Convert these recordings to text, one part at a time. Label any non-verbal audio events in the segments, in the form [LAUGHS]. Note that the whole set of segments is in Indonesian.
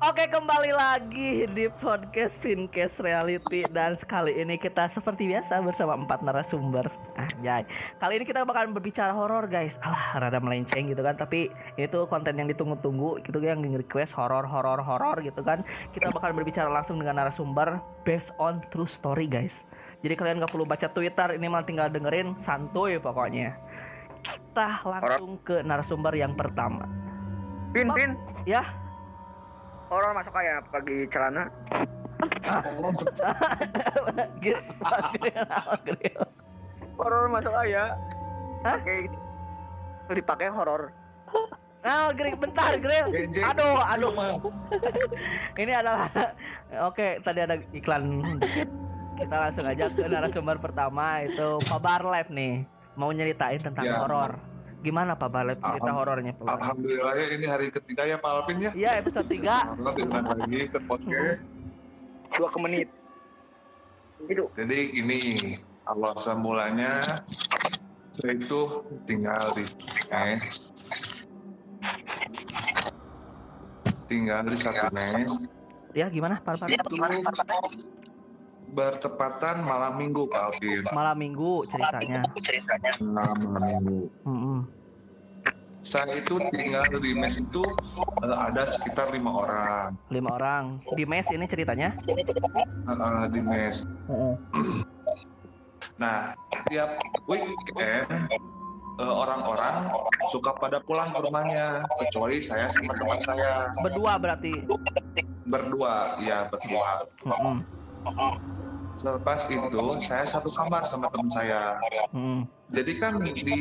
Oke kembali lagi di podcast Fincast Reality dan sekali ini kita seperti biasa bersama empat narasumber. Anjay. Kali ini kita bakalan berbicara horor guys. Alah rada melenceng gitu kan tapi itu konten yang ditunggu-tunggu gitu yang request horor horor horor gitu kan. Kita bakalan berbicara langsung dengan narasumber based on true story guys. Jadi kalian gak perlu baca Twitter ini malah tinggal dengerin santuy pokoknya. Kita langsung ke narasumber yang pertama. Pin, Pin. Ya, Horor masuk kayak pagi celana. [LAUGHS] Horor masuk kayak. Hah? Pakai itu dipakai horor. Ah, grill, bentar, grill. Genjing. Aduh, aduh. [LAUGHS] Ini adalah Oke, tadi ada iklan. Kita langsung aja ke narasumber pertama itu Pak Barlep nih. Mau nyeritain tentang Ya. horor. Gimana Pak Barlep cerita Alham- horornya Pak Barlep? Alhamdulillah ya ini hari ketiga ya Pak Alvin ya. Iya, episode 3. Karena [LAUGHS] diundang lagi ke podcast. Dua ke menit. Itu. Jadi ini awal semulanya saya itu tinggal di mes. Tinggal di satu mes. Ya, gimana Pak Barlep? Itu bertepatan malam minggu Pak Alvin. Malam Minggu ceritanya. Malam minggu. Mm-mm. Saya itu tinggal di mes itu eh, ada sekitar lima orang Lima orang di mes ini ceritanya. Eh, eh, di mes. Nah, tiap weekend eh, orang-orang suka pada pulang ke rumahnya, kecuali saya sama teman saya Berdua berarti. berdua, ya berdua. Mm-mm. Selepas itu saya satu kamar sama teman saya. Mm-mm. Jadi kan di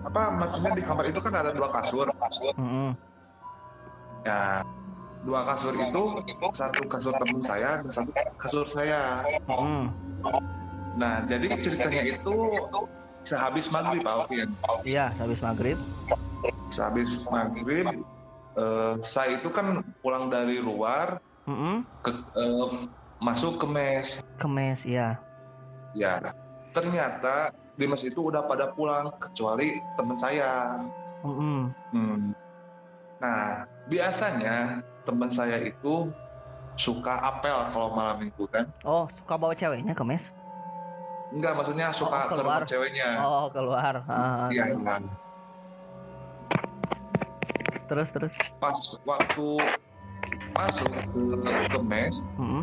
apa maksudnya di kamar itu kan ada dua kasur. Mm-mm. Ya, dua kasur itu satu kasur teman saya dan satu kasur saya. Mm-mm. Nah, jadi ceritanya itu sehabis maghrib, Alvin. Iya, habis maghrib. sehabis maghrib eh, saya itu kan pulang dari luar Mm-mm. ke eh, masuk ke mes Ke mes, iya. ya ternyata di mes itu udah pada pulang kecuali teman saya Mm-mm. Hmm. nah biasanya teman saya itu suka apel kalau malam minggu kan Oh, suka bawa ceweknya ke mes? enggak maksudnya Oh, suka ke keluar. rumah ceweknya Oh, keluar. Iya kan. Terus terus. pas waktu masuk ke, ke mes Mm-mm.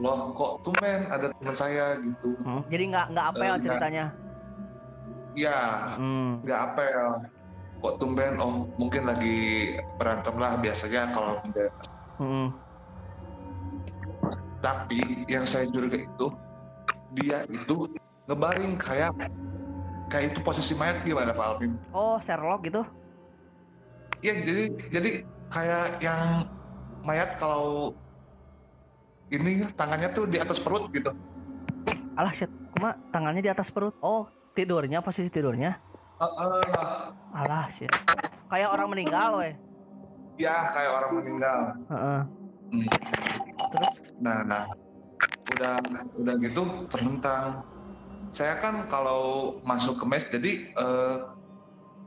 Loh kok tumben ada teman saya gitu Mm. Jadi nggak nggak apel Eh, ceritanya. ya Hmm. nggak apel kok tumben oh mungkin lagi berantem lah biasanya kalau tidak Mm-mm. tapi yang saya curiga itu dia itu ngebaring kayak kayak itu posisi mayat gimana Pak Alvin? Oh, Sherlock gitu. Iya jadi jadi kayak yang mayat kalau ini tangannya tuh di atas perut gitu. Alah shit, cuma tangannya di atas perut. Oh, tidurnya posisi tidurnya. Heeh. Alah shit. Kayak orang meninggal weh. ya kayak orang meninggal. Heeh. Hmm. Terus Nah, nah, udah udah gitu tertentang. Saya kan kalau masuk ke mes, jadi eh,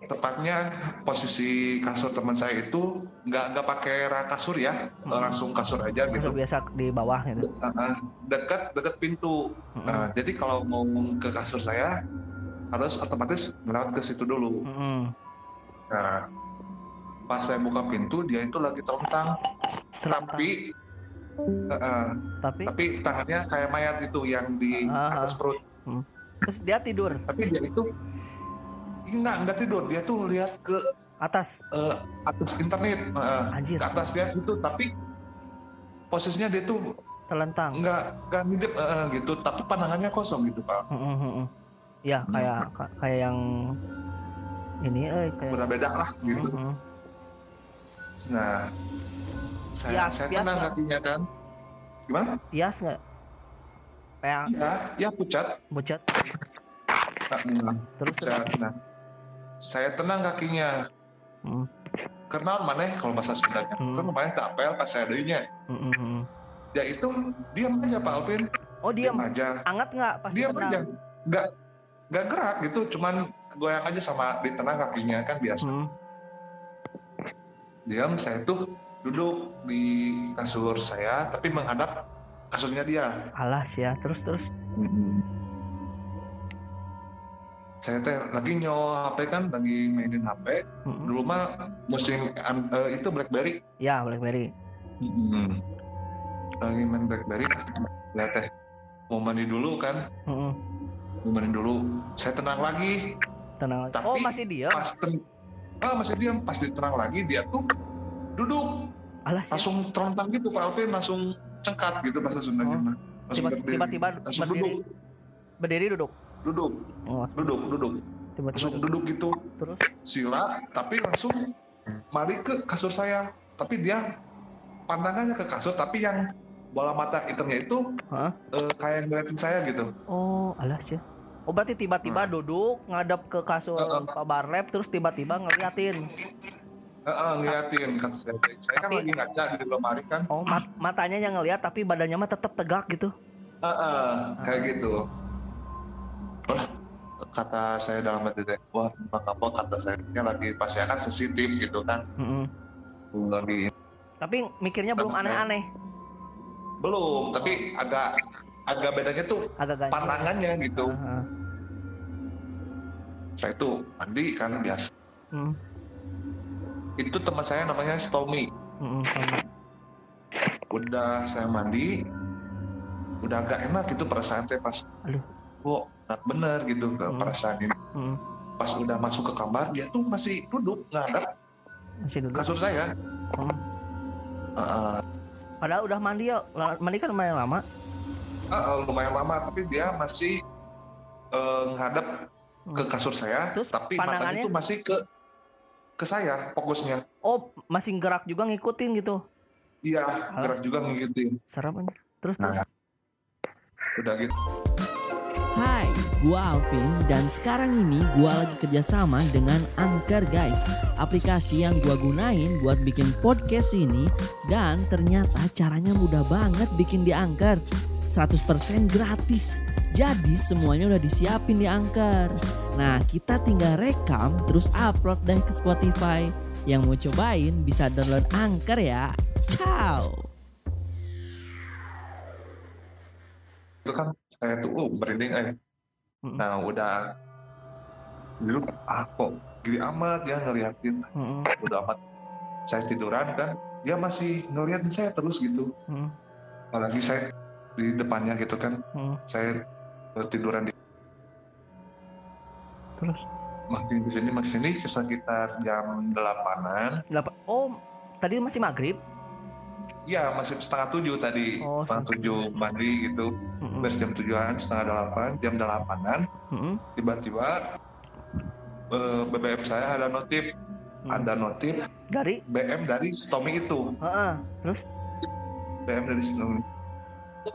tepatnya posisi kasur teman saya itu nggak nggak pakai rak kasur ya, Hmm. langsung kasur aja kasur gitu. biasa di bawah gitu. Nah, nah, dekat dekat pintu. Mm-mm. Nah, jadi kalau mau ke kasur saya harus otomatis melewat ke situ dulu. Mm-mm. Nah, pas saya buka pintu dia itu lagi Terlentang. tapi eh, tapi tapi tangannya kayak mayat itu yang di Ah. atas perut. terus dia tidur Tapi dia itu enggak enggak tidur, dia tuh lihat ke atas. eh, atas internet, eh, Anjir, ke atas dia itu, tapi posisinya dia tuh telentang. enggak enggak ngidip eh, gitu, tapi pandangannya kosong gitu pak. Mm-mm, mm-mm. Ya, kayak ka- kayak yang ini eh kayak Udah beda lah gitu. Mm-mm. Nah, saya Pias, saya tenang nggak? kakinya kan. Gimana? Pias nggak? Kayak Ya, ya pucat. bucat. Nah, Terus pucat. Nah, saya tenang kakinya. Mm. Kenal mana kalau bahasa Sundanya? Hmm. Kan kemarin tak apel pas saya adanya. Mm-mm, mm-mm. Dia itu diam aja Pak Alvin. Oh diam, aja. anget nggak pas Diam ditendang? aja. Nggak nggak gerak gitu, cuman goyang aja sama di tengah kakinya kan biasa. Hmm. Diam saya tuh duduk di kasur saya tapi menghadap kasurnya dia Alas ya, terus terus. Saya teh lagi nyawa HP kan lagi mainin HP Mm-mm. dulu mah musim an- eh, itu BlackBerry Ya, BlackBerry. lagi main BlackBerry lihat teh mau mandi dulu kan Mm-mm. mau mandi dulu saya tenang lagi Tenang. Tapi- oh, masih dia. pas ten ah masih diam pas ditenang lagi dia tuh duduk Alas ya. langsung terontang gitu Pak Alvin langsung cengkat gitu bahasa Sundanya Oh. langsung Tiba-. Tiba-tiba langsung berdiri, duduk berdiri duduk. Duduk Oh, duduk duduk tiba-tiba langsung duduk. gitu Terus sila tapi langsung balik ke kasur saya tapi dia pandangannya ke kasur tapi yang bola mata hitamnya itu Hah? eh, kayak ngeliatin saya gitu Oh, alas ya. Oh, berarti tiba-tiba Nah. duduk ngadep ke kasur Heeh. Pak Barlep terus tiba-tiba ngeliatin. Heeh, ngeliatin kata saya saya kan Tapi- lagi ngaca di lemari kan Oh, mat- matanya yang ngeliat tapi badannya mah tetap tegak gitu. Heeh, kayak gitu Wah, kata saya dalam hati teh, wah apa kata saya ini lagi pas saya kan sensitif gitu kan Mm-mm. lagi Tapi mikirnya belum saya- aneh-aneh, belum tapi agak agak bedanya tuh agak ganjil. gitu Heeh. saya tuh mandi kan biasa Mm, itu teman saya namanya Stomy mm, sama. udah saya mandi udah agak enak gitu perasaan saya pas Aduh. Kok enak bener gitu ke Hmm. perasaan ini Mm, pas udah masuk ke kamar dia tuh masih duduk ngadap masih duduk. kasur saya Mm. Heeh. Padahal udah mandi ya, mandi kan lumayan lama. Heeh, lumayan lama tapi dia masih eh, ngadap ke kasur saya Terus tapi matanya pandangannya? itu masih ke ke saya fokusnya Oh, masih gerak juga ngikutin gitu. iya gerak juga ngikutin Serem aja. Terus Nah. terus. udah gitu Hai, gua Alvin dan sekarang ini gua lagi kerjasama dengan Anchor guys. Aplikasi yang gua gunain buat bikin podcast ini Dan ternyata caranya mudah banget bikin di Anchor. 100% gratis. Jadi semuanya udah disiapin di Anchor. Nah kita tinggal rekam terus upload deh ke Spotify. Yang mau cobain bisa download Anchor ya. Ciao! Itu kan saya tuh oh, merinding eh Mm. nah udah dulu ah kok gini amat dia ngeliatin Mm-mm, udah amat saya tiduran kan dia masih ngeliatin saya terus gitu mm, apalagi saya di depannya gitu kan mm. saya eh, tiduran di Terus. makin di sini makin sini sekitar jam delapanan Delapan. Oh, tadi masih maghrib. Iya masih setengah tujuh tadi. Oh, setengah tujuh. mandi gitu. Mm-mm, beres jam tujuan setengah delapan jam delapanan. Mm-mm, tiba-tiba eh, BBM saya ada notif. Mm. ada notif Dari. BM dari Stomy itu. Heeh. Terus. BM dari Stomy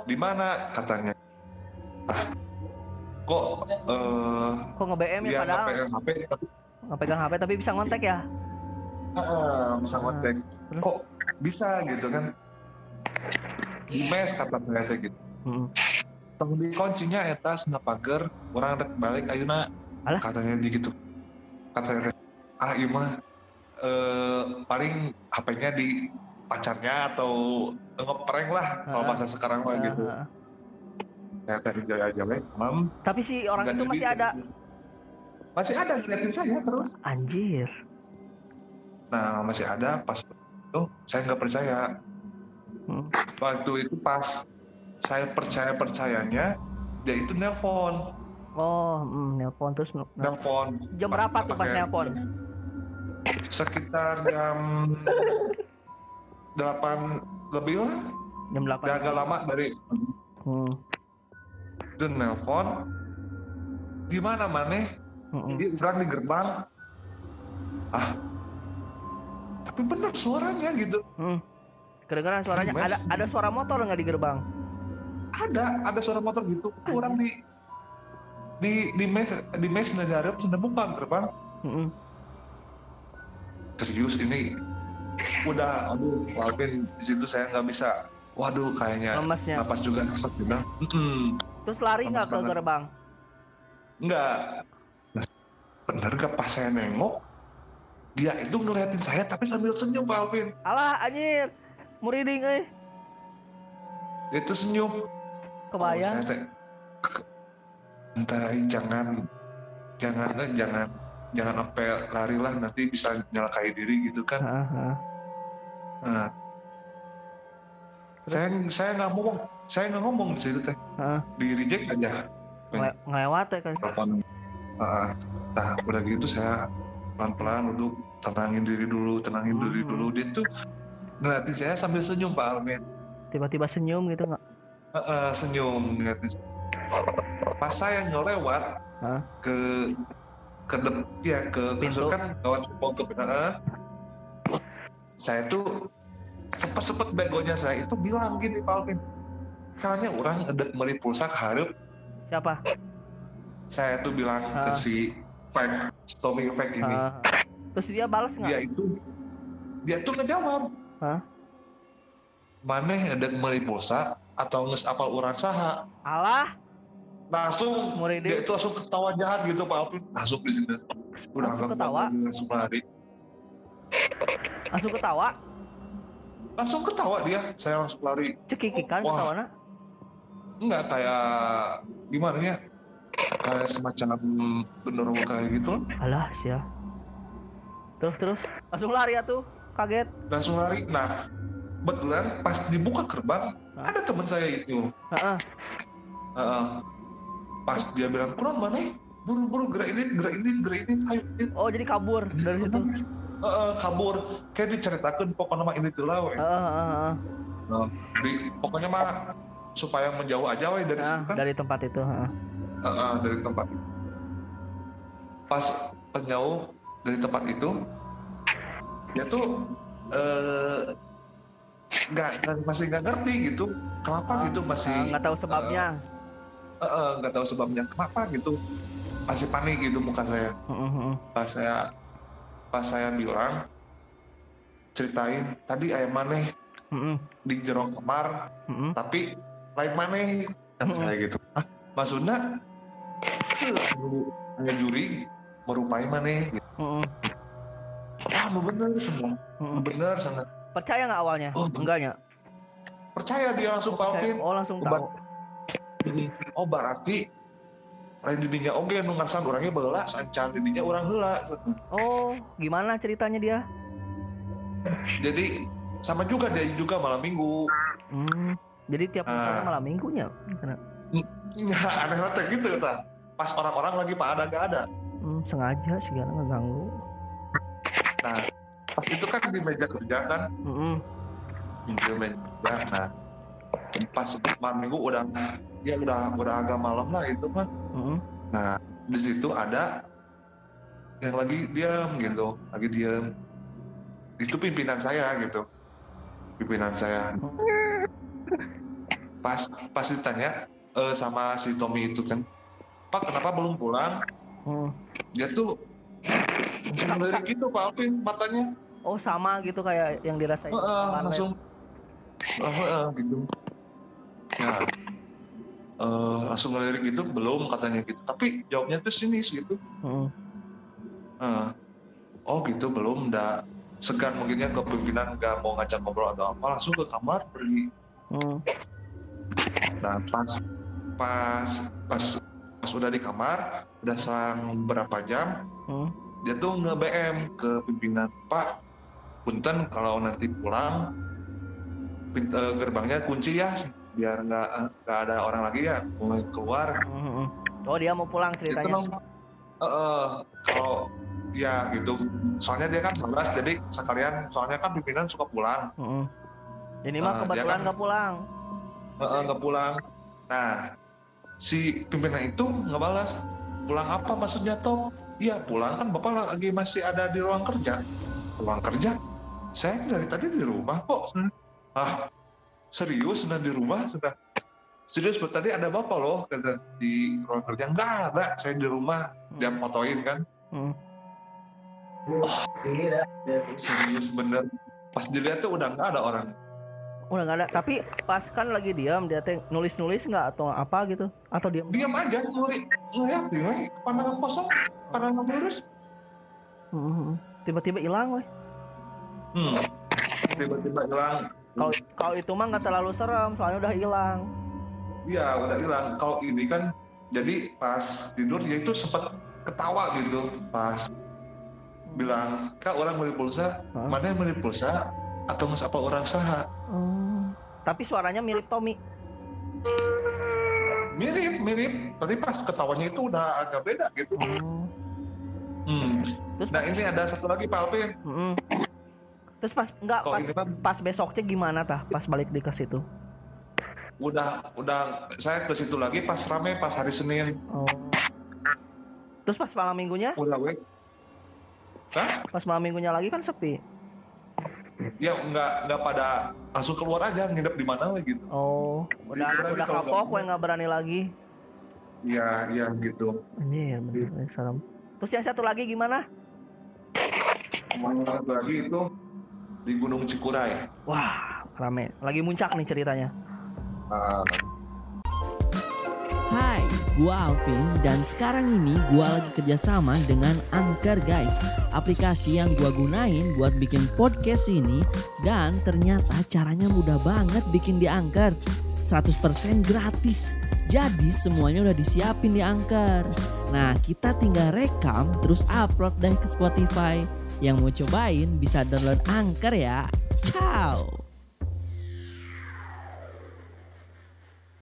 di mana? Katanya. Ah. Kok eh Kok nge BM ya padahal? nge-PM HP tapi nggak pegang HP tapi bisa ngontek ya. ah, bisa kontak terus? kok bisa gitu kan. Di mes kata saya teh gitu. Tong di kuncinya eta sana pagar orang rek balik ayeuna Alah. katanya di gitu. Kata saya teh, ah ieu mah eh, paling HP-nya di pacarnya atau ngeprank lah kalau bahasa sekarang mah gitu. Saya tadi jaga-jaga mam. Tapi si orang itu jadi. masih ada. masih ada ngeliatin saya terus. Anjir. nah masih ada pas itu saya nggak percaya Hmm. waktu itu pas saya percaya percayanya dia itu nelpon Oh, mm, nelpon terus. nelpon Jam berapa tuh pas nelpon? sekitar jam 8 lebih lah Jam 8. udah agak lama dari Hmm. itu nelpon di mana maneh mm-mm. dia orang di gerbang ah tapi benar suaranya gitu Hmm. Kedengeran suaranya. Ada ada suara motor nggak di gerbang? ada ada suara motor gitu Itu orang di di di mes di mes negara sudah buka gerbang Mm-mm. serius ini udah aduh Alvin di situ saya nggak bisa waduh kayaknya Lemesnya. napas juga sesek gitu Mm-mm. Terus lari nggak ke gerbang? Enggak. Nah, bener gak pas saya nengok, dia itu ngeliatin saya tapi sambil senyum Pak Alvin Alah anjir. Muriding euy. dia itu senyum Kebayang. Oh, santai jangan jangan eh, jangan jangan sampai lari lah nanti bisa nyelakai diri gitu kan heeh. nah, saya saya nggak ngomong saya nggak ngomong di situ teh di reject aja Ngele- Ngelewat ya kan. telepon Ah, nah udah gitu saya pelan-pelan duduk tenangin diri dulu tenangin diri Hmm. dulu dia tuh ngeliatin saya sambil senyum Pak Alvin Tiba-tiba senyum gitu nggak? Heeh, senyum ngeliatin pas saya ngelewat Hah? ke ke ya ke Pintu. kan lewat mau ke pintu saya tuh sepet begonya saya itu bilang gini Pak Alvin kayaknya orang edek meri pulsa harap Siapa? saya tuh bilang ke Ah. si fake Tommy fake ini Heeh. Terus dia balas dia nggak? itu dia tuh ngejawab Hah? maneh edek meri pulsa atau nges apal orang saha Alah, langsung Muridin. dia itu langsung ketawa jahat gitu Pak Alvin langsung di sini udah langsung ketawa, langsung lari langsung ketawa, langsung ketawa dia saya langsung lari cekikikan Wah. ketawana. enggak kayak gimana ya kayak semacam bener kayak gitu. Alah, sia. Terus terus langsung lari ya tuh, kaget. langsung lari nah kebetulan pas dibuka gerbang Hah? ada teman saya itu Heeh. Heeh. pas dia bilang kurang mana buru-buru gerak ini gerak ini gerak ini ayo ini Oh, jadi kabur dari situ. Heeh, kabur kayak diceritakan pokoknya mah ini tuh lah. Heeh, heeh, heeh. Nah, di- pokoknya mah supaya menjauh aja we dari situ kan dari tempat itu, heeh. Heeh, dari tempat itu. pas pas jauh dari tempat itu dia tuh eh nggak masih nggak ngerti gitu kenapa gitu masih Ah, nggak tahu sebabnya. eh, eh, nggak tahu sebabnya kenapa gitu masih panik gitu muka saya pas saya pas saya bilang ceritain tadi ayam maneh di jero kamar tapi lain maneh kata saya gitu ah maksudnya hanya juri merupai maneh gitu. Heeh, ah mau bener semua heeh. mau bener sana Percaya nggak awalnya? Oh, Enggaknya. percaya dia langsung Percaya. palpin Oh, langsung Obat. tahu. oh berarti lain didinya oke nu ngarsan orangnya beula sancan didinya orang heula Oh, gimana ceritanya dia? jadi sama juga dia juga malam minggu Hmm. Jadi tiap Ah. minggu malam minggunya. Karena- ya aneh banget gitu ta pas orang-orang lagi pak ada gak ada. Hmm, sengaja sih karena ngeganggu. nah pas itu kan di meja kerja kan? Heeh. di meja nah pas malam minggu udah ya udah udah agak malam lah itu mah. Heeh. nah di situ ada yang lagi diam gitu lagi diam itu pimpinan saya gitu pimpinan saya. Pas pas ditanya eh, sama si Tommy itu kan Pak kenapa belum pulang Heeh. dia tuh melirik gitu Pak Alvin matanya Oh, sama gitu kayak yang dirasain. Heeh, kemarin. langsung oh, heeh, gitu nah eh, langsung ngelirik gitu belum katanya gitu tapi jawabnya tuh sinis gitu Heeh. Heeh. oh gitu belum ndak segan mungkinnya ke pimpinan nggak mau ngajak ngobrol atau apa langsung ke kamar pergi Heeh. nah pas pas pas pas udah di kamar udah selang berapa jam Heeh. dia tuh nge BM ke pimpinan Pak punten kalau nanti pulang pin- eh, gerbangnya kunci ya biar nggak eh, nggak ada orang lagi ya mulai keluar Heeh. Oh, dia mau pulang ceritanya. eh, eh, kalau ya gitu soalnya dia kan malas jadi sekalian soalnya kan pimpinan suka pulang Heeh. Ini mah Ah, dia kebetulan kan- nggak pulang. Eh, eh, nggak pulang nah si pimpinan itu nggak balas. Pulang apa maksudnya Tom? Iya pulang kan bapak lagi masih ada di ruang kerja. Ruang kerja? Saya dari tadi di rumah kok. Ah serius? Sudah di rumah? Sudah. Serius bet tadi ada bapak loh kata di ruang kerja. Nggak ada saya di rumah. Dia fotoin kan. Hmm. serius bener. Pas dilihat tuh udah nggak ada orang Udah nggak ada. Tapi pas kan lagi diam dia teh nulis-nulis nggak atau apa gitu? Atau diam? diam aja ngeliat ngeliat dia pandangan kosong pandangan lurus Heeh. tiba-tiba hilang weh. Hmm. Tiba-tiba hilang. Kalau kalau itu mah nggak terlalu serem, soalnya udah hilang. Iya, udah hilang. Kalau ini kan jadi pas tidur dia itu sempat ketawa gitu pas bilang kak orang beli pulsa mana yang beli pulsa atau nggak apa orang saha Oh. Tapi suaranya mirip Tommy. mirip mirip tapi pas ketawanya itu udah agak beda gitu Oh. hmm. Terus nah ini ada satu lagi Pak Alvin Mm-mm. Terus pas enggak pas kan pas besoknya gimana tah? Pas balik di ke situ. udah udah saya ke situ lagi pas rame pas hari Senin Oh. Terus pas malam minggunya, udah weh Hah? pas malam minggunya lagi kan sepi. ya nggak nggak pada langsung keluar aja nginep di mana gitu Oh, udah aja udah kapok, nggak- gue nggak berani lagi. ya ya gitu Anjir, bener bener serem. Terus yang satu lagi gimana? satu lagi itu di Gunung Cikuray Wah, rame. Lagi muncak nih ceritanya. Ah, Hai, gua Alvin dan sekarang ini gua lagi kerjasama dengan Anchor guys. Aplikasi yang gua gunain buat bikin podcast ini Dan ternyata caranya mudah banget bikin di Anchor. 100% gratis. Jadi semuanya udah disiapin di Anchor. Nah kita tinggal rekam terus upload deh ke Spotify. Yang mau cobain bisa download Anchor ya. Ciao